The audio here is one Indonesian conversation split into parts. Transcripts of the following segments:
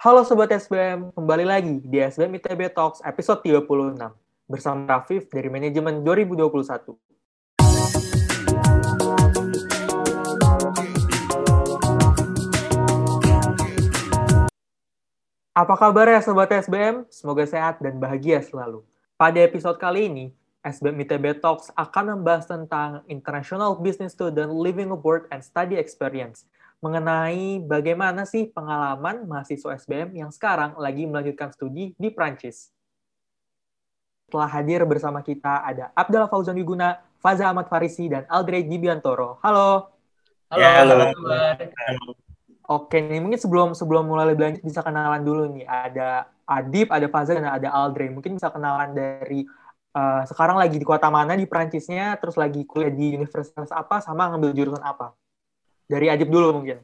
Halo Sobat SBM, kembali lagi di SBM ITB Talks episode 36 bersama Rafif dari Manajemen 2021. Apa kabar ya Sobat SBM? Semoga sehat dan bahagia selalu. Pada episode kali ini, SBM ITB Talks akan membahas tentang International Business Student Living Abroad and Study Experience – mengenai bagaimana sih pengalaman mahasiswa SBM yang sekarang lagi melanjutkan studi di Prancis. Telah hadir bersama kita ada Abdallah Fauzan Wiguna, Faza Ahmad Farisi, dan Aldre Gibiantoro. Halo. Halo. Ya, halo. Oke, nih mungkin sebelum sebelum mulai lebih lanjut bisa kenalan dulu nih. Ada Adib, ada Faza, dan ada Aldre. Mungkin bisa kenalan dari uh, sekarang lagi di kota mana di Prancisnya, terus lagi kuliah di universitas apa, sama ngambil jurusan apa. Dari Adib dulu mungkin.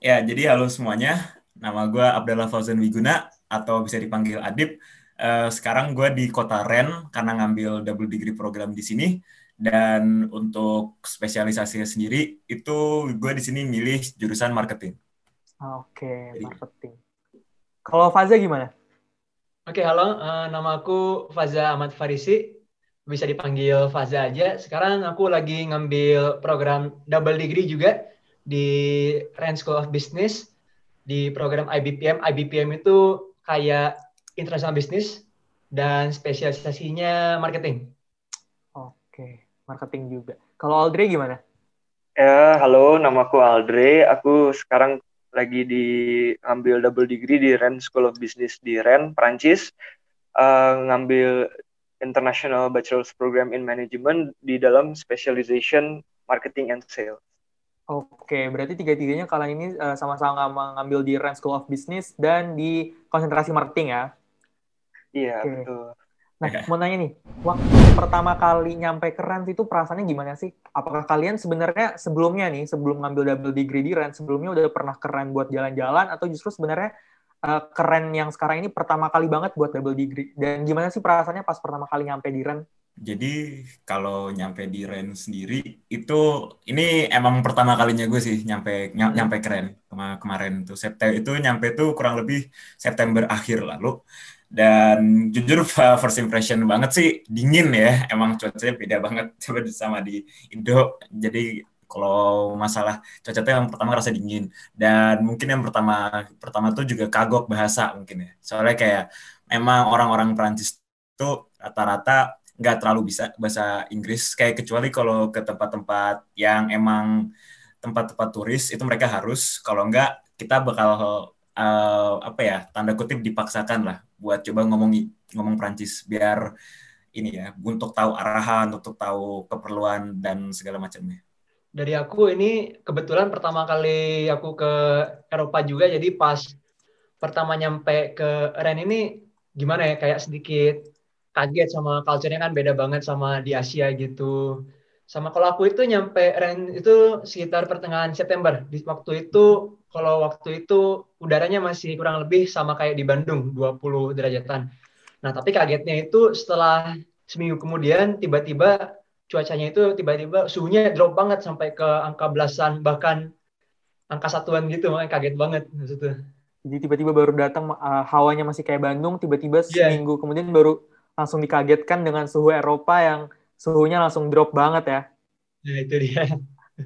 Ya, jadi halo semuanya. Nama gue Abdallah Fauzan Wiguna atau bisa dipanggil Adib. Uh, sekarang gue di kota Ren karena ngambil double degree program di sini. Dan untuk spesialisasinya sendiri itu gue di sini milih jurusan marketing. Oke, okay, marketing. Kalau Faza gimana? Oke, okay, halo. Uh, nama aku Faza Ahmad Farisi. Bisa dipanggil Faza aja. Sekarang aku lagi ngambil program double degree juga di Rand School of Business di program IBPM. IBPM itu kayak international business dan spesialisasinya marketing. Oke, marketing juga. Kalau Aldre gimana? Ya, halo, nama aku Aldre. Aku sekarang lagi di ambil double degree di Rand School of Business di Rennes, Prancis. Uh, ngambil International Bachelor's Program in Management di dalam specialization marketing and sales. Oke, berarti tiga-tiganya kalian ini uh, sama-sama mengambil di Rand School of Business dan di konsentrasi marketing ya? Iya, Oke. betul. Nah, mau nanya nih, waktu pertama kali nyampe ke Rand itu perasaannya gimana sih? Apakah kalian sebenarnya sebelumnya nih, sebelum ngambil double degree di Rand, sebelumnya udah pernah keren buat jalan-jalan, atau justru sebenarnya uh, keren yang sekarang ini pertama kali banget buat double degree? Dan gimana sih perasaannya pas pertama kali nyampe di Rand? Jadi kalau nyampe di Ren sendiri itu ini emang pertama kalinya gue sih nyampe ny hmm. nyampe keren Kema kemarin tuh. September itu nyampe tuh kurang lebih September akhir lalu. Dan jujur first impression banget sih dingin ya. Emang cuacanya beda banget coba sama di Indo. Jadi kalau masalah cuaca tuh yang pertama rasa dingin. Dan mungkin yang pertama pertama tuh juga kagok bahasa mungkin ya. Soalnya kayak emang orang-orang Prancis tuh rata-rata nggak terlalu bisa bahasa Inggris. Kayak kecuali kalau ke tempat-tempat yang emang tempat-tempat turis itu mereka harus. Kalau nggak kita bakal uh, apa ya tanda kutip dipaksakan lah buat coba ngomong ngomong Prancis biar ini ya untuk tahu arahan untuk tahu keperluan dan segala macamnya. Dari aku ini kebetulan pertama kali aku ke Eropa juga. Jadi pas pertama nyampe ke Ren ini gimana ya kayak sedikit kaget sama culture-nya kan beda banget sama di Asia gitu. Sama kalau aku itu nyampe Ren itu sekitar pertengahan September. Di waktu itu kalau waktu itu udaranya masih kurang lebih sama kayak di Bandung 20 derajatan. Nah, tapi kagetnya itu setelah seminggu kemudian tiba-tiba cuacanya itu tiba-tiba suhunya drop banget sampai ke angka belasan bahkan angka satuan gitu makanya kaget banget maksudnya. Jadi tiba-tiba baru datang uh, hawanya masih kayak Bandung, tiba-tiba yeah. seminggu kemudian baru langsung dikagetkan dengan suhu Eropa yang suhunya langsung drop banget ya. Nah, itu dia.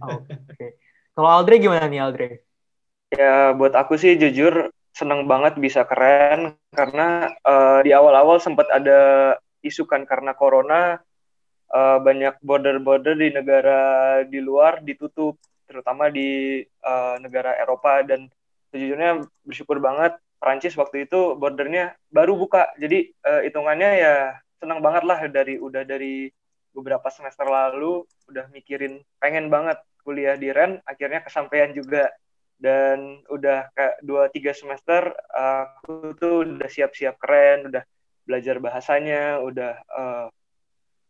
Oke. Okay. Kalau Aldre gimana nih Aldre? Ya, buat aku sih jujur seneng banget bisa keren karena uh, di awal-awal sempat ada isu kan karena corona uh, banyak border-border di negara di luar ditutup terutama di uh, negara Eropa dan sejujurnya bersyukur banget Perancis waktu itu bordernya baru buka. Jadi uh, hitungannya ya senang banget lah dari udah dari beberapa semester lalu udah mikirin pengen banget kuliah di Ren akhirnya kesampaian juga. Dan udah kayak dua tiga semester aku tuh udah siap-siap keren udah belajar bahasanya udah uh,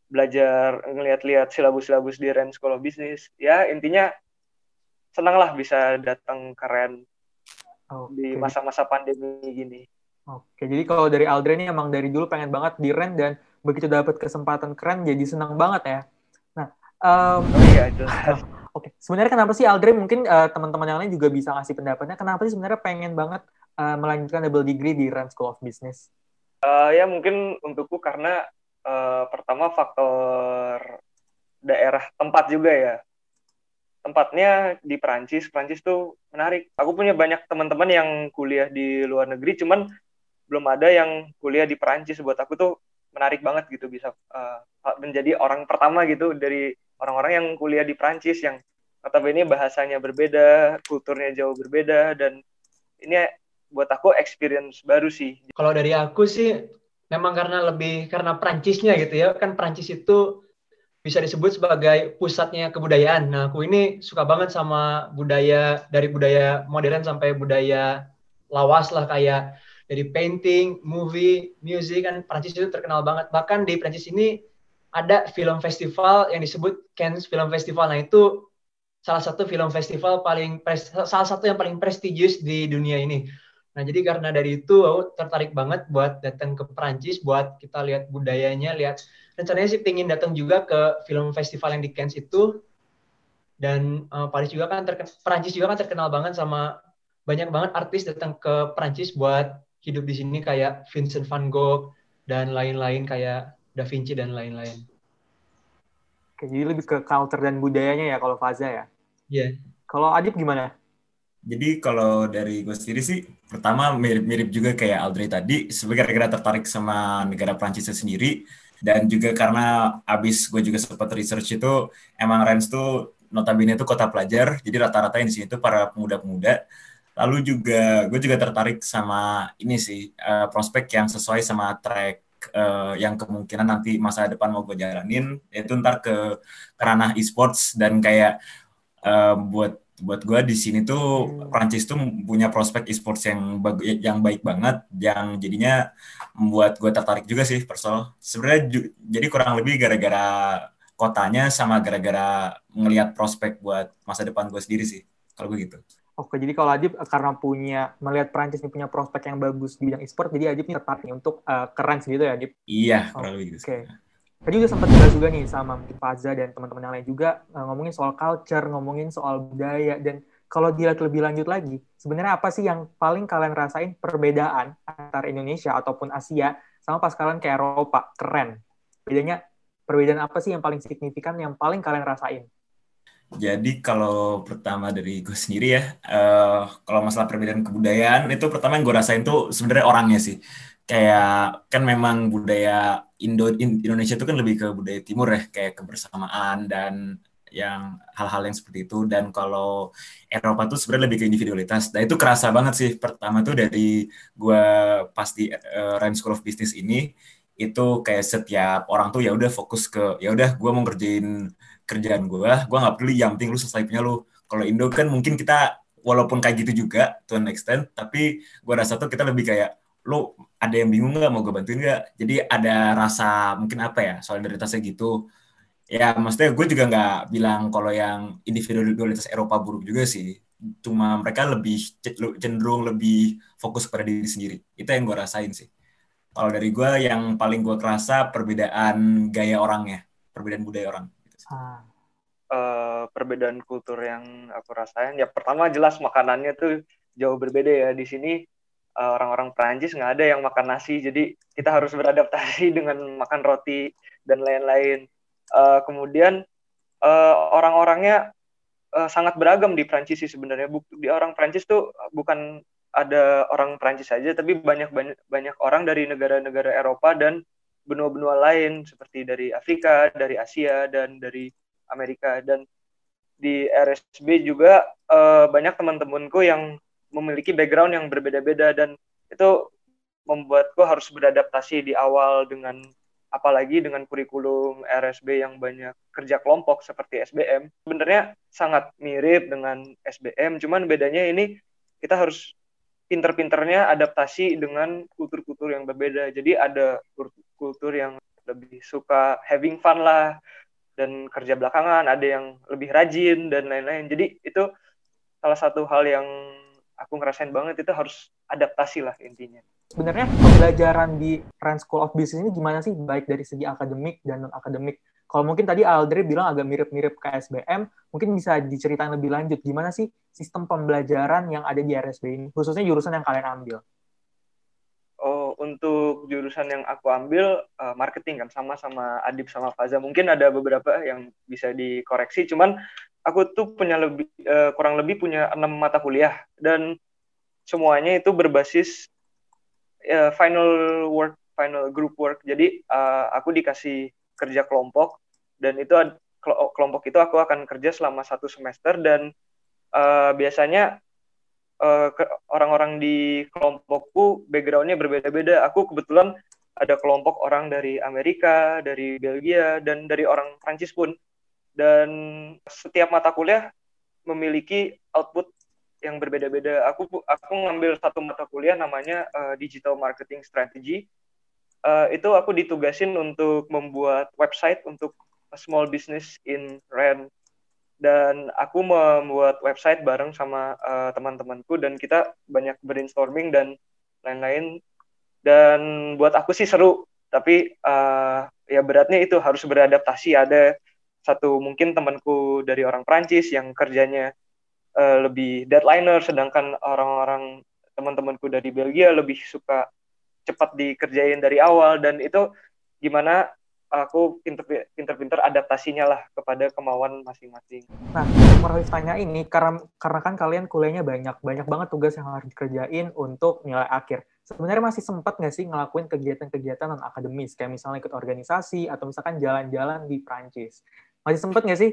belajar ngeliat-liat silabus-silabus di Ren School of Business. Ya intinya senang lah bisa datang keren okay. di masa-masa pandemi gini. Oke, jadi kalau dari Aldre ini emang dari dulu pengen banget di rent dan begitu dapat kesempatan keren jadi senang banget ya. Nah, um, oh, iya, Oke, okay. sebenarnya kenapa sih Aldre mungkin uh, teman-teman yang lain juga bisa ngasih pendapatnya kenapa sih sebenarnya pengen banget uh, melanjutkan double degree di Rand School of Business? Uh, ya mungkin untukku karena uh, pertama faktor daerah tempat juga ya. Tempatnya di Perancis, Perancis tuh menarik. Aku punya banyak teman-teman yang kuliah di luar negeri, cuman belum ada yang kuliah di Perancis. Buat aku tuh menarik banget gitu bisa uh, menjadi orang pertama gitu dari orang-orang yang kuliah di Perancis yang notabene bahasanya berbeda, kulturnya jauh berbeda dan ini buat aku experience baru sih. Kalau dari aku sih memang karena lebih karena Prancisnya gitu ya. Kan Prancis itu bisa disebut sebagai pusatnya kebudayaan. Nah, aku ini suka banget sama budaya dari budaya modern sampai budaya lawas lah kayak dari painting, movie, music kan Prancis itu terkenal banget. Bahkan di Prancis ini ada film festival yang disebut Cannes Film Festival. Nah, itu salah satu film festival paling salah satu yang paling prestigious di dunia ini. Nah, jadi karena dari itu aku tertarik banget buat datang ke Perancis, buat kita lihat budayanya, lihat rencananya sih pengen datang juga ke film festival yang di Cannes itu. Dan uh, Paris juga kan terkenal, Perancis juga kan terkenal banget sama banyak banget artis datang ke Perancis buat hidup di sini kayak Vincent van Gogh dan lain-lain kayak Da Vinci dan lain-lain. Jadi lebih ke culture dan budayanya ya kalau Faza ya? Iya. Yeah. Kalau Adib gimana? Jadi kalau dari gue sendiri sih, pertama mirip-mirip juga kayak Audrey tadi, sebagai gara-gara tertarik sama negara Prancis sendiri, dan juga karena abis gue juga sempat research itu, emang Rennes tuh notabene itu kota pelajar, jadi rata-rata yang di sini tuh para pemuda-pemuda. Lalu juga gue juga tertarik sama ini sih, uh, prospek yang sesuai sama track uh, yang kemungkinan nanti masa depan mau gue jalanin, yaitu ntar ke, ke ranah e-sports dan kayak uh, buat buat gue di sini tuh hmm. Prancis tuh punya prospek e-sports yang yang baik banget yang jadinya membuat gue tertarik juga sih personal sebenarnya jadi kurang lebih gara-gara kotanya sama gara-gara ngelihat prospek buat masa depan gue sendiri sih kalau gue gitu Oke, jadi kalau Adib karena punya melihat Prancis ini punya prospek yang bagus di bidang e-sport, jadi Adib ini tertarik untuk uh, keren gitu ya, Adib? Iya, kurang lebih gitu. Oke. Tadi udah sempat juga juga nih sama mungkin Faza dan teman-teman yang lain juga uh, ngomongin soal culture, ngomongin soal budaya dan kalau dilihat lebih lanjut lagi, sebenarnya apa sih yang paling kalian rasain perbedaan antara Indonesia ataupun Asia sama pas kalian ke Eropa? Keren. Bedanya perbedaan apa sih yang paling signifikan yang paling kalian rasain? Jadi kalau pertama dari gue sendiri ya, uh, kalau masalah perbedaan kebudayaan itu pertama yang gue rasain tuh sebenarnya orangnya sih kayak kan memang budaya Indo Indonesia itu kan lebih ke budaya timur ya kayak kebersamaan dan yang hal-hal yang seperti itu dan kalau Eropa tuh sebenarnya lebih ke individualitas. Dan itu kerasa banget sih pertama tuh dari gue pas di uh, Rhyme School of Business ini itu kayak setiap orang tuh ya udah fokus ke ya udah gue mau ngerjain kerjaan gue, gue nggak peduli yang penting lu selesai punya lu. Kalau Indo kan mungkin kita walaupun kayak gitu juga to an extent, tapi gue rasa tuh kita lebih kayak lu ada yang bingung nggak? Mau gue bantuin nggak? Jadi ada rasa mungkin apa ya solidaritasnya gitu. Ya maksudnya gue juga nggak bilang kalau yang individualitas Eropa buruk juga sih. Cuma mereka lebih cenderung lebih fokus pada diri sendiri. Itu yang gue rasain sih. Kalau dari gue yang paling gue kerasa perbedaan gaya orangnya perbedaan budaya orang. Uh, perbedaan kultur yang aku rasain ya pertama jelas makanannya tuh jauh berbeda ya. Di sini Eh, orang-orang Prancis nggak ada yang makan nasi, jadi kita harus beradaptasi dengan makan roti dan lain-lain. Uh, kemudian uh, orang-orangnya uh, sangat beragam di Prancis sih sebenarnya. Di orang Prancis tuh bukan ada orang Prancis saja, tapi banyak banyak banyak orang dari negara-negara Eropa dan benua-benua lain seperti dari Afrika, dari Asia dan dari Amerika dan di RSB juga uh, banyak teman-temanku yang memiliki background yang berbeda-beda dan itu membuatku harus beradaptasi di awal dengan apalagi dengan kurikulum RSB yang banyak kerja kelompok seperti SBM. Sebenarnya sangat mirip dengan SBM, cuman bedanya ini kita harus pinter-pinternya adaptasi dengan kultur-kultur yang berbeda. Jadi ada kultur yang lebih suka having fun lah dan kerja belakangan, ada yang lebih rajin dan lain-lain. Jadi itu salah satu hal yang aku ngerasain banget itu harus adaptasi lah intinya. Sebenarnya pembelajaran di Rand School of Business ini gimana sih baik dari segi akademik dan non akademik? Kalau mungkin tadi Aldri bilang agak mirip-mirip ke SBM, mungkin bisa diceritain lebih lanjut gimana sih sistem pembelajaran yang ada di RSB ini, khususnya jurusan yang kalian ambil. Oh, untuk jurusan yang aku ambil uh, marketing kan sama sama Adib sama Faza. Mungkin ada beberapa yang bisa dikoreksi, cuman aku tuh punya lebih uh, kurang lebih punya enam mata kuliah dan semuanya itu berbasis uh, final work, final group work. Jadi uh, aku dikasih kerja kelompok dan itu kelompok itu aku akan kerja selama satu semester dan uh, biasanya orang-orang di kelompokku backgroundnya berbeda-beda. Aku kebetulan ada kelompok orang dari Amerika, dari Belgia, dan dari orang Prancis pun. Dan setiap mata kuliah memiliki output yang berbeda-beda. Aku aku ngambil satu mata kuliah namanya uh, Digital Marketing Strategy. Uh, itu aku ditugasin untuk membuat website untuk small business in REN dan aku membuat website bareng sama uh, teman-temanku dan kita banyak brainstorming dan lain-lain dan buat aku sih seru tapi uh, ya beratnya itu harus beradaptasi ada satu mungkin temanku dari orang Prancis yang kerjanya uh, lebih deadlineer sedangkan orang-orang teman-temanku dari Belgia lebih suka cepat dikerjain dari awal dan itu gimana aku pinter-pinter adaptasinya lah kepada kemauan masing-masing. Nah, mau tanya ini karena karena kan kalian kuliahnya banyak, banyak banget tugas yang harus dikerjain untuk nilai akhir. Sebenarnya masih sempat nggak sih ngelakuin kegiatan-kegiatan non akademis kayak misalnya ikut organisasi atau misalkan jalan-jalan di Prancis? Masih sempat nggak sih?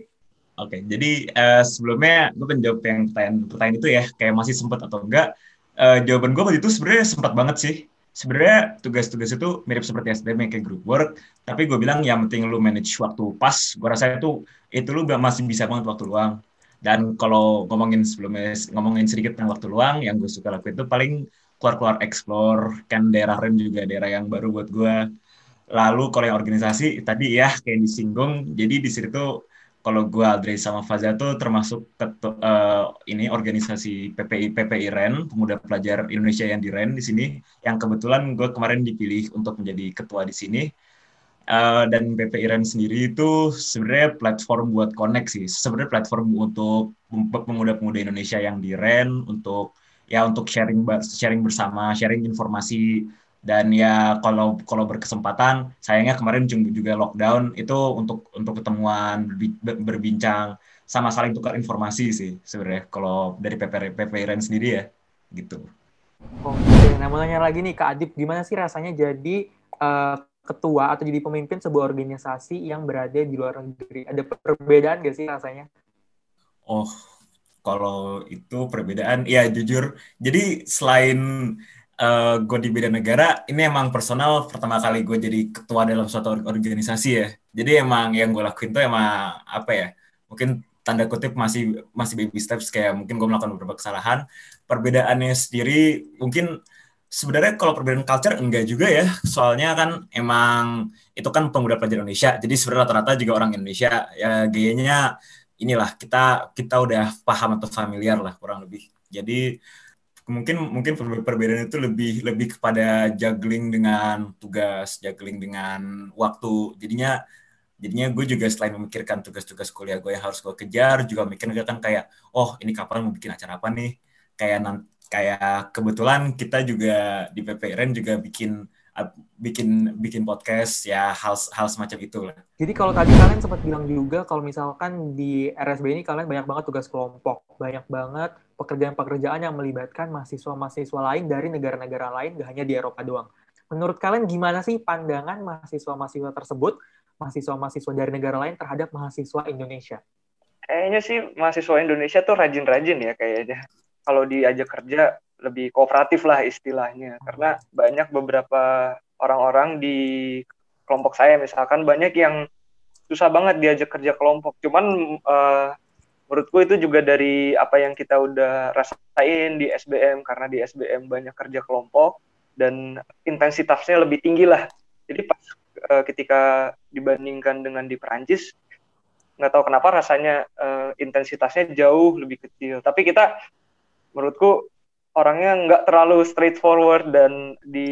Oke, jadi uh, sebelumnya gue penjawab yang pertanyaan, pertanyaan itu ya, kayak masih sempat atau enggak. Uh, jawaban gue waktu itu sebenarnya sempat banget sih sebenarnya tugas-tugas itu mirip seperti SDM kayak group work, tapi gue bilang yang penting lu manage waktu pas, gue rasa itu itu lu masih bisa banget waktu luang. Dan kalau ngomongin sebelumnya ngomongin sedikit tentang waktu luang, yang gue suka lakuin itu paling keluar-keluar explore, kan daerah Rem juga daerah yang baru buat gue. Lalu kalau yang organisasi tadi ya kayak disinggung, jadi di situ kalau gue Aldrey sama Faza tuh termasuk ketu, uh, ini organisasi PPI PPI REN Pemuda Pelajar Indonesia yang di REN di sini yang kebetulan gue kemarin dipilih untuk menjadi ketua di sini. Uh, dan PPI REN sendiri itu sebenarnya platform buat connect sih. Sebenarnya platform untuk pemuda-pemuda Indonesia yang di REN untuk ya untuk sharing sharing bersama sharing informasi dan ya kalau kalau berkesempatan sayangnya kemarin juga lockdown itu untuk untuk ketemuan berbincang sama saling tukar informasi sih sebenarnya kalau dari PP PPRN sendiri ya gitu. Oke, nah mau nanya lagi nih Kak Adib, gimana sih rasanya jadi uh, ketua atau jadi pemimpin sebuah organisasi yang berada di luar negeri? Ada perbedaan gak sih rasanya? Oh, kalau itu perbedaan, ya jujur. Jadi selain uh, gue di beda negara, ini emang personal pertama kali gue jadi ketua dalam suatu organisasi ya. Jadi emang yang gue lakuin tuh emang apa ya? Mungkin tanda kutip masih masih baby steps kayak mungkin gue melakukan beberapa kesalahan. Perbedaannya sendiri mungkin sebenarnya kalau perbedaan culture enggak juga ya. Soalnya kan emang itu kan pemuda pelajar Indonesia. Jadi sebenarnya rata-rata juga orang Indonesia ya gayanya inilah kita kita udah paham atau familiar lah kurang lebih. Jadi mungkin mungkin perbedaan itu lebih lebih kepada juggling dengan tugas, juggling dengan waktu. Jadinya jadinya gue juga selain memikirkan tugas-tugas kuliah gue yang harus gue kejar, juga mikir kan kayak oh ini kapan mau bikin acara apa nih? Kayak kayak kebetulan kita juga di PPRN juga bikin bikin bikin podcast ya hal hal semacam itu lah. Jadi kalau tadi kalian sempat bilang juga kalau misalkan di RSB ini kalian banyak banget tugas kelompok, banyak banget pekerjaan-pekerjaan yang melibatkan mahasiswa-mahasiswa lain dari negara-negara lain, gak hanya di Eropa doang. Menurut kalian gimana sih pandangan mahasiswa-mahasiswa tersebut, mahasiswa-mahasiswa dari negara lain terhadap mahasiswa Indonesia? Kayaknya sih mahasiswa Indonesia tuh rajin-rajin ya kayaknya. Kalau diajak kerja lebih kooperatif lah istilahnya. Karena banyak beberapa orang-orang di kelompok saya misalkan banyak yang susah banget diajak kerja kelompok. Cuman uh, menurutku itu juga dari apa yang kita udah rasain di SBM karena di SBM banyak kerja kelompok dan intensitasnya lebih tinggi lah. Jadi pas uh, ketika dibandingkan dengan di Perancis nggak tahu kenapa rasanya uh, intensitasnya jauh lebih kecil. Tapi kita menurutku orangnya nggak terlalu straightforward dan di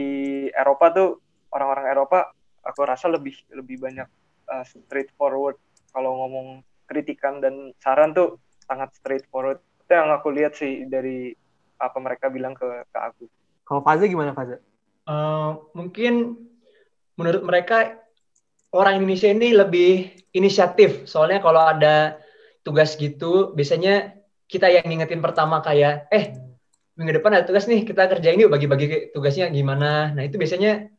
Eropa tuh orang-orang Eropa aku rasa lebih lebih banyak uh, straightforward. Kalau ngomong kritikan dan saran tuh sangat straightforward. Itu yang aku lihat sih dari apa mereka bilang ke ke aku. Kalau Faza gimana Faza? Uh, mungkin menurut mereka orang Indonesia ini lebih inisiatif. Soalnya kalau ada tugas gitu biasanya kita yang ngingetin pertama kayak eh minggu depan ada tugas nih kita kerjain yuk bagi-bagi tugasnya gimana. Nah itu biasanya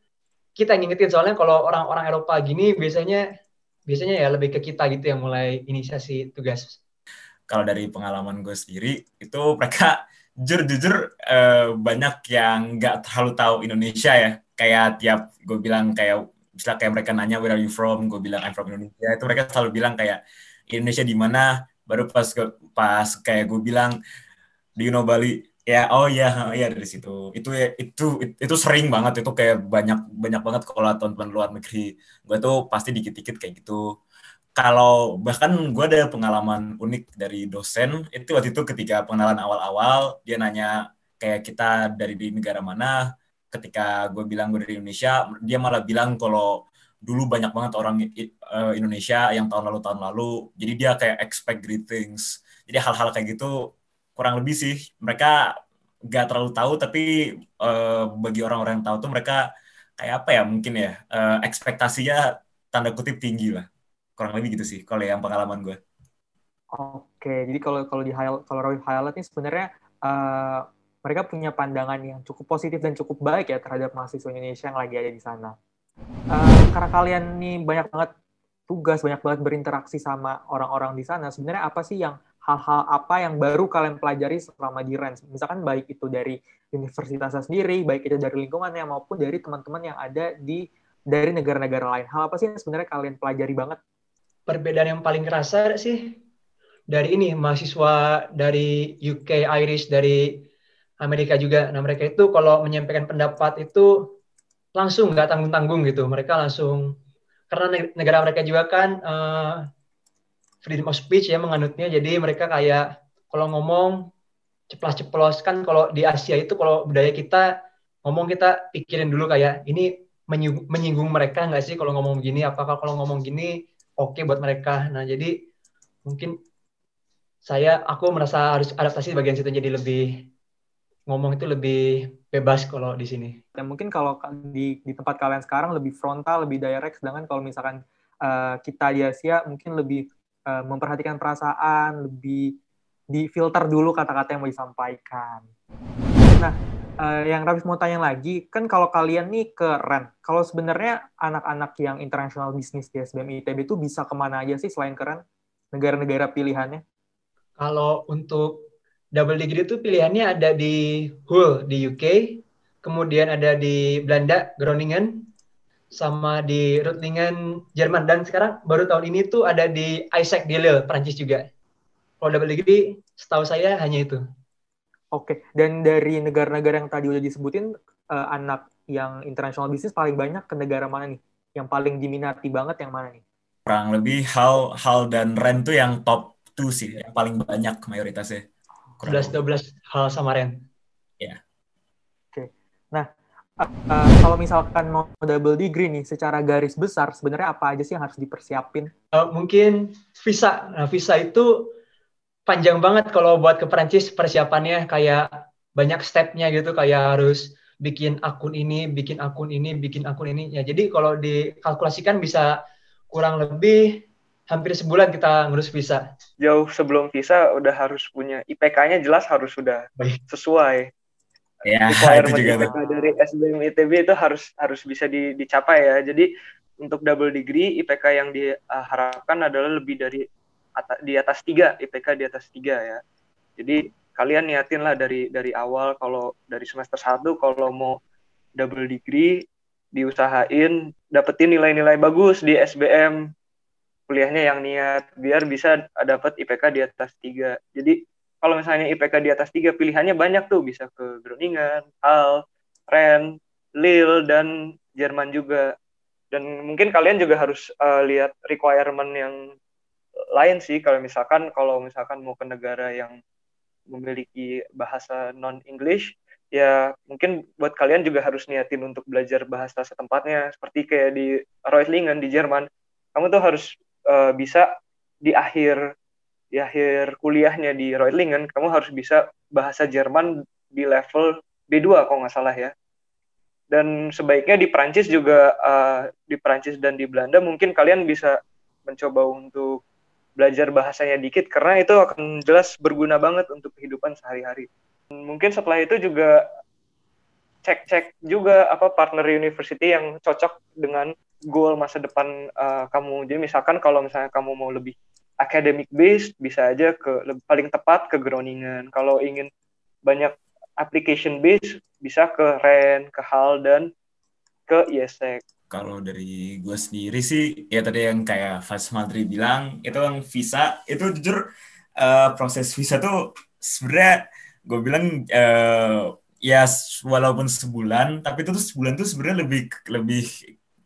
kita ngingetin. Soalnya kalau orang-orang Eropa gini biasanya biasanya ya lebih ke kita gitu yang mulai inisiasi tugas. Kalau dari pengalaman gue sendiri itu mereka jujur jujur eh, banyak yang nggak terlalu tahu Indonesia ya. Kayak tiap gue bilang kayak misalnya kayak mereka nanya where are you from? Gue bilang I'm from Indonesia. Itu mereka selalu bilang kayak Indonesia di mana? Baru pas pas kayak gue bilang do you know Bali ya oh ya ya dari situ. Itu ya itu itu sering banget itu kayak banyak banyak banget kalau teman-teman luar negeri. Gue tuh pasti dikit-dikit kayak gitu. Kalau bahkan gue ada pengalaman unik dari dosen. Itu waktu itu ketika pengenalan awal-awal dia nanya kayak kita dari di negara mana. Ketika gue bilang gue dari Indonesia dia malah bilang kalau dulu banyak banget orang uh, Indonesia yang tahun lalu tahun lalu. Jadi dia kayak expect greetings. Jadi hal-hal kayak gitu kurang lebih sih mereka gak terlalu tahu tapi uh, bagi orang-orang yang tahu tuh mereka kayak apa ya mungkin ya uh, ekspektasinya tanda kutip tinggi lah kurang lebih gitu sih kalau yang pengalaman gue. Oke, jadi kalau kalau di kalau Roy highlight ini sebenarnya uh, mereka punya pandangan yang cukup positif dan cukup baik ya terhadap mahasiswa Indonesia yang lagi ada di sana. Uh, karena kalian nih banyak banget tugas, banyak banget berinteraksi sama orang-orang di sana. Sebenarnya apa sih yang hal-hal apa yang baru kalian pelajari selama di Rens? Misalkan baik itu dari universitasnya sendiri, baik itu dari lingkungannya maupun dari teman-teman yang ada di dari negara-negara lain. Hal apa sih yang sebenarnya kalian pelajari banget? Perbedaan yang paling kerasa sih dari ini mahasiswa dari UK, Irish, dari Amerika juga. Nah mereka itu kalau menyampaikan pendapat itu langsung nggak tanggung-tanggung gitu mereka langsung karena negara mereka juga kan uh, freedom of speech ya menganutnya. Jadi mereka kayak kalau ngomong ceplas-ceplos kan kalau di Asia itu kalau budaya kita ngomong kita pikirin dulu kayak ini menyinggung mereka nggak sih kalau ngomong gini? Apakah kalau ngomong gini oke okay buat mereka? Nah jadi mungkin saya aku merasa harus adaptasi bagian situ jadi lebih ngomong itu lebih bebas kalau di sini. Dan mungkin kalau di, di tempat kalian sekarang lebih frontal, lebih direct, sedangkan kalau misalkan uh, kita di Asia mungkin lebih uh, memperhatikan perasaan, lebih difilter dulu kata-kata yang mau disampaikan. Nah, uh, yang Rafis mau tanya lagi, kan kalau kalian nih ke REN, kalau sebenarnya anak-anak yang international business di SBM ITB itu bisa ke mana aja sih selain ke REN? Negara-negara pilihannya? Kalau untuk double degree itu pilihannya ada di Hull di UK, kemudian ada di Belanda Groningen, sama di Reutlingen Jerman dan sekarang baru tahun ini tuh ada di Isaac di Lille Prancis juga. Kalau double degree setahu saya hanya itu. Oke, dan dari negara-negara yang tadi udah disebutin uh, anak yang international business paling banyak ke negara mana nih? Yang paling diminati banget yang mana nih? Kurang lebih hal hal dan rent tuh yang top 2 sih, yang paling banyak mayoritasnya. 11-12 hal sama Ren. Ya. Oke. Nah, uh, kalau misalkan mau double degree nih, secara garis besar sebenarnya apa aja sih yang harus dipersiapin? Uh, mungkin visa. Nah, visa itu panjang banget kalau buat ke Perancis persiapannya kayak banyak stepnya gitu kayak harus bikin akun ini, bikin akun ini, bikin akun ini. Ya, jadi kalau dikalkulasikan bisa kurang lebih hampir sebulan kita ngurus visa. Jauh sebelum visa udah harus punya IPK-nya jelas harus sudah sesuai. Ya, itu juga IPK dari SBM ITB itu harus harus bisa di, dicapai ya. Jadi untuk double degree IPK yang diharapkan adalah lebih dari di atas tiga IPK di atas tiga ya. Jadi kalian niatin lah dari dari awal kalau dari semester satu kalau mau double degree diusahain dapetin nilai-nilai bagus di SBM kuliahnya yang niat biar bisa dapat IPK di atas tiga. Jadi kalau misalnya IPK di atas tiga pilihannya banyak tuh. Bisa ke Groningen, Hal, Ren, Lille dan Jerman juga. Dan mungkin kalian juga harus uh, lihat requirement yang lain sih. Kalau misalkan kalau misalkan mau ke negara yang memiliki bahasa non English ya mungkin buat kalian juga harus niatin untuk belajar bahasa setempatnya. Seperti kayak di Reutlingen di Jerman. Kamu tuh harus uh, bisa di akhir di akhir kuliahnya di Reutlingen kamu harus bisa bahasa Jerman di level B2 kalau nggak salah ya dan sebaiknya di Prancis juga uh, di Prancis dan di Belanda mungkin kalian bisa mencoba untuk belajar bahasanya dikit karena itu akan jelas berguna banget untuk kehidupan sehari-hari mungkin setelah itu juga cek-cek juga apa partner university yang cocok dengan goal masa depan uh, kamu. Jadi misalkan kalau misalnya kamu mau lebih academic based bisa aja ke paling tepat ke Groningen. Kalau ingin banyak application based bisa ke REN, ke HAL dan ke IESEC. Kalau dari gue sendiri sih ya tadi yang kayak Fas Madri bilang itu yang visa itu jujur uh, proses visa tuh sebenarnya gue bilang uh, ya walaupun sebulan tapi itu tuh sebulan tuh sebenarnya lebih lebih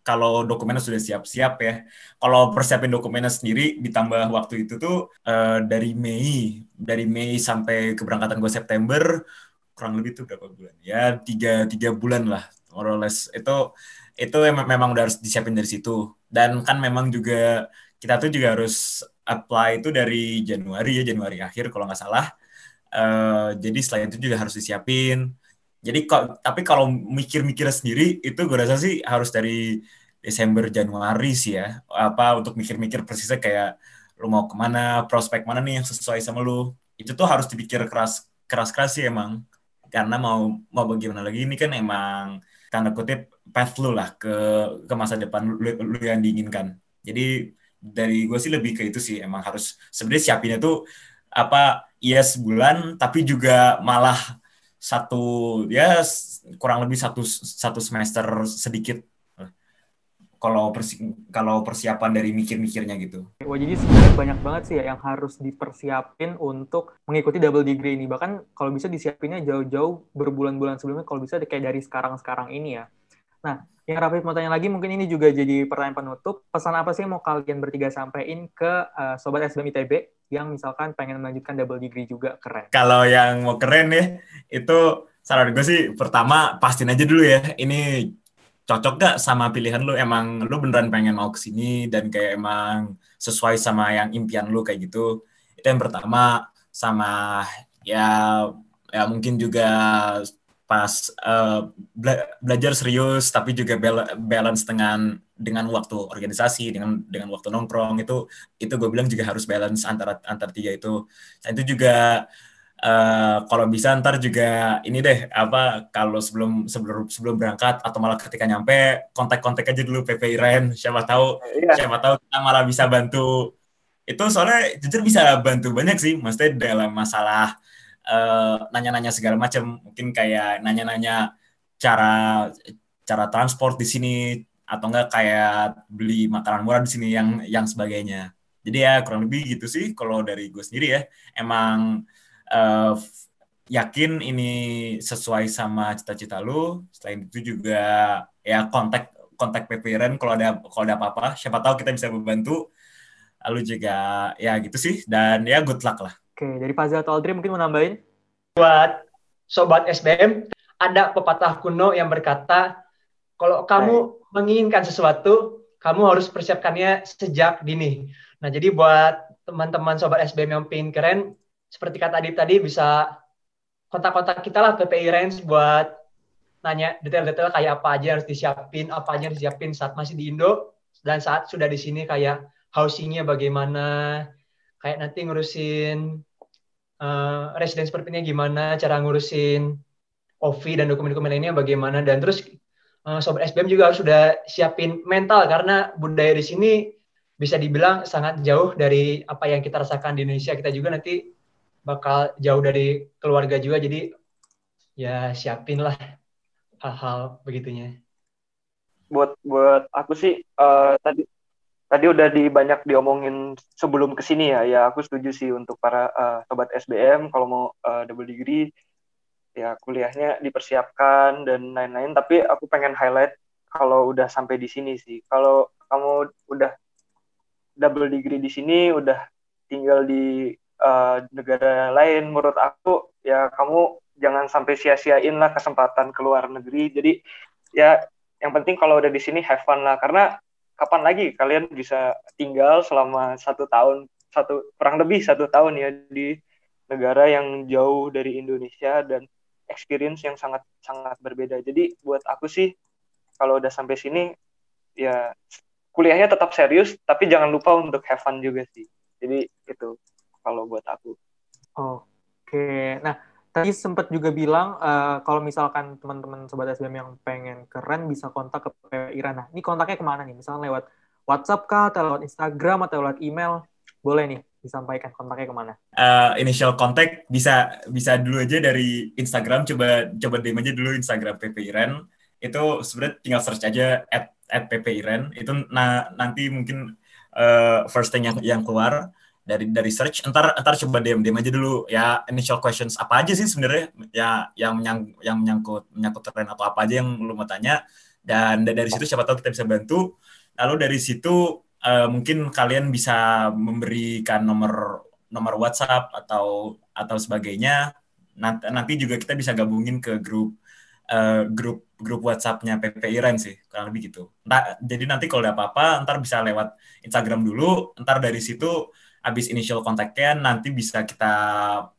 kalau dokumennya sudah siap-siap ya. Kalau persiapin dokumennya sendiri ditambah waktu itu tuh uh, dari Mei, dari Mei sampai keberangkatan gue September kurang lebih tuh berapa bulan? Ya tiga tiga bulan lah, more or less. Itu itu memang udah harus disiapin dari situ. Dan kan memang juga kita tuh juga harus apply itu dari Januari ya Januari akhir kalau nggak salah. Uh, jadi selain itu juga harus disiapin jadi tapi kalau mikir-mikir sendiri itu gue rasa sih harus dari Desember Januari sih ya. Apa untuk mikir-mikir persisnya kayak lu mau ke mana, prospek mana nih yang sesuai sama lu. Itu tuh harus dipikir keras keras-keras sih emang. Karena mau mau bagaimana lagi ini kan emang tanda kutip path lu lah ke ke masa depan lu, lu yang diinginkan. Jadi dari gue sih lebih ke itu sih emang harus sebenarnya siapinnya tuh apa iya sebulan tapi juga malah satu ya kurang lebih satu satu semester sedikit kalau persi kalau persiapan dari mikir-mikirnya gitu. Wah jadi sebenarnya banyak banget sih ya yang harus dipersiapin untuk mengikuti double degree ini. Bahkan kalau bisa disiapinnya jauh-jauh berbulan-bulan sebelumnya kalau bisa kayak dari sekarang-sekarang ini ya. Nah, yang Rafif mau tanya lagi mungkin ini juga jadi pertanyaan penutup. Pesan apa sih mau kalian bertiga sampaikan ke uh, sobat SBM ITB yang misalkan pengen melanjutkan double degree juga keren. Kalau yang mau keren ya, itu saran gue sih pertama pastiin aja dulu ya, ini cocok gak sama pilihan lu? Emang lu beneran pengen mau ke sini dan kayak emang sesuai sama yang impian lu kayak gitu. Itu yang pertama sama ya ya mungkin juga pas uh, bela belajar serius tapi juga balance dengan dengan waktu organisasi dengan dengan waktu nongkrong itu itu gue bilang juga harus balance antara antar tiga itu. Nah, itu juga uh, kalau bisa ntar juga ini deh apa kalau sebelum sebelum sebelum berangkat atau malah ketika nyampe kontak-kontak aja dulu PP Iren. Siapa tahu yeah. siapa tahu kita malah bisa bantu. Itu soalnya jujur bisa bantu banyak sih maksudnya dalam masalah nanya-nanya uh, segala macam mungkin kayak nanya-nanya cara cara transport di sini atau enggak kayak beli makanan murah di sini yang yang sebagainya. Jadi ya kurang lebih gitu sih kalau dari gue sendiri ya. Emang uh, yakin ini sesuai sama cita-cita lu. Selain itu juga ya kontak kontak PPRN kalau ada kalau ada apa-apa, siapa tahu kita bisa membantu. Lalu juga ya gitu sih dan ya good luck lah. Oke, dari Fazal atau Aldri mungkin mau nambahin? Buat sobat SBM, ada pepatah kuno yang berkata kalau kamu menginginkan sesuatu, kamu harus persiapkannya sejak dini. Nah, jadi buat teman-teman sobat SBM yang pengen keren, seperti kata Adit tadi bisa kontak-kontak kita lah PPI Range buat nanya detail-detail kayak apa aja harus disiapin, apa aja harus disiapin saat masih di Indo dan saat sudah di sini kayak housingnya bagaimana, kayak nanti ngurusin uh, residence permitnya gimana, cara ngurusin OV dan dokumen-dokumen lainnya bagaimana dan terus uh, sobat SBM juga harus sudah siapin mental karena budaya di sini bisa dibilang sangat jauh dari apa yang kita rasakan di Indonesia. Kita juga nanti bakal jauh dari keluarga juga, jadi ya siapin lah hal-hal begitunya. Buat buat aku sih uh, tadi tadi udah di banyak diomongin sebelum ke sini ya. Ya aku setuju sih untuk para uh, sobat SBM kalau mau uh, double degree ya kuliahnya dipersiapkan dan lain-lain. Tapi aku pengen highlight kalau udah sampai di sini sih. Kalau kamu udah double degree di sini udah tinggal di uh, negara lain menurut aku ya kamu jangan sampai sia-siain lah kesempatan ke luar negeri. Jadi ya yang penting kalau udah di sini have fun lah. Karena kapan lagi kalian bisa tinggal selama satu tahun satu kurang lebih satu tahun ya di negara yang jauh dari Indonesia dan experience yang sangat sangat berbeda. Jadi buat aku sih kalau udah sampai sini ya kuliahnya tetap serius tapi jangan lupa untuk have fun juga sih. Jadi itu kalau buat aku. Oke. Nah, tadi sempat juga bilang uh, kalau misalkan teman-teman sobat SBM yang pengen keren bisa kontak ke PPI Iran. Nah, ini kontaknya ke mana nih? Misalnya lewat WhatsApp kah, atau lewat Instagram, atau lewat email? Boleh nih disampaikan kontaknya ke mana? Uh, initial contact bisa bisa dulu aja dari Instagram. Coba coba DM aja dulu Instagram PPI Iran. Itu sebenarnya tinggal search aja at, at PPI Iran. Itu na, nanti mungkin uh, first thing yang, yang keluar dari dari search entar entar coba DM DM aja dulu. Ya initial questions apa aja sih sebenarnya? Ya yang menyang, yang menyangkut menyangkut tren atau apa aja yang lu mau tanya. Dan dari situ siapa tahu kita bisa bantu. Lalu dari situ uh, mungkin kalian bisa memberikan nomor nomor WhatsApp atau atau sebagainya. Nanti, nanti juga kita bisa gabungin ke grup uh, grup grup WhatsAppnya PP Iren sih kurang lebih gitu. Nah, jadi nanti kalau ada apa-apa, ntar bisa lewat Instagram dulu, ntar dari situ habis initial kontaknya nanti bisa kita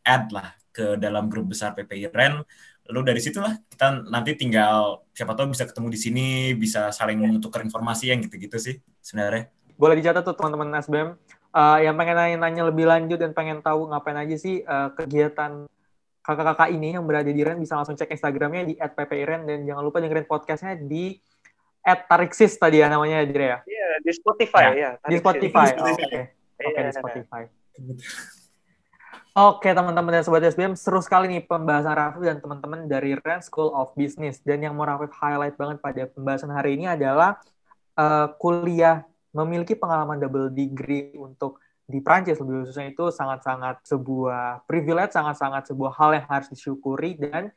add lah ke dalam grup besar PPI Ren. Lalu dari situlah kita nanti tinggal siapa tahu bisa ketemu di sini, bisa saling menukar informasi yang gitu-gitu sih sebenarnya. Boleh dicatat tuh teman-teman SBM uh, eh, yang pengen nanya-nanya lebih lanjut dan pengen tahu ngapain aja sih uh, kegiatan kakak-kakak ini yang berada di Ren bisa langsung cek Instagramnya di @ppiren dan jangan lupa dengerin podcastnya di @tariksis tadi ya namanya ya Iya di Spotify ya. ya di Spotify. Oke. Okay. Oke okay, di Spotify. Oke teman-teman dan sobat SBM, seru sekali nih pembahasan Raffi dan teman-teman dari Rand School of Business. Dan yang mau Raffi highlight banget pada pembahasan hari ini adalah uh, kuliah memiliki pengalaman double degree untuk di Prancis lebih khususnya itu sangat-sangat sebuah privilege, sangat-sangat sebuah hal yang harus disyukuri dan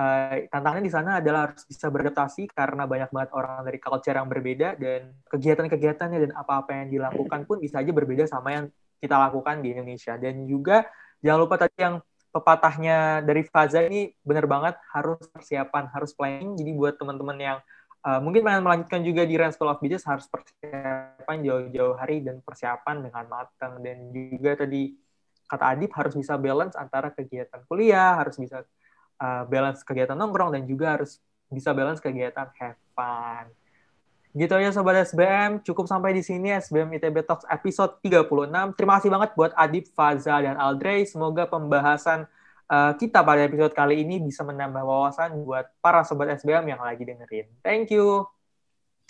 uh, tantangannya di sana adalah harus bisa beradaptasi karena banyak banget orang dari culture yang berbeda dan kegiatan-kegiatannya dan apa-apa yang dilakukan pun bisa aja berbeda sama yang kita lakukan di Indonesia. Dan juga jangan lupa tadi yang pepatahnya dari Faza ini benar banget harus persiapan, harus planning. Jadi buat teman-teman yang uh, mungkin pengen melanjutkan juga di Rand School of Business harus persiapan jauh-jauh hari dan persiapan dengan matang. Dan juga tadi kata Adib harus bisa balance antara kegiatan kuliah, harus bisa uh, balance kegiatan nongkrong dan juga harus bisa balance kegiatan have fun. Gitu aja Sobat SBM, cukup sampai di sini SBM ITB Talks episode 36. Terima kasih banget buat Adib, Faza, dan Aldrey. Semoga pembahasan uh, kita pada episode kali ini bisa menambah wawasan buat para Sobat SBM yang lagi dengerin. Thank you.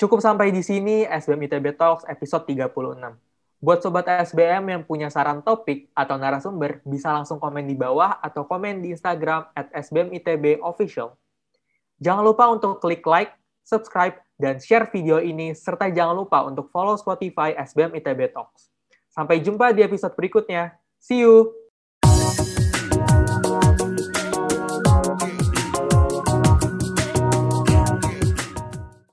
Cukup sampai di sini SBM ITB Talks episode 36. Buat Sobat SBM yang punya saran topik atau narasumber, bisa langsung komen di bawah atau komen di Instagram at SBMITB Official. Jangan lupa untuk klik like, subscribe, dan share video ini, serta jangan lupa untuk follow Spotify SBM ITB Talks. Sampai jumpa di episode berikutnya. See you!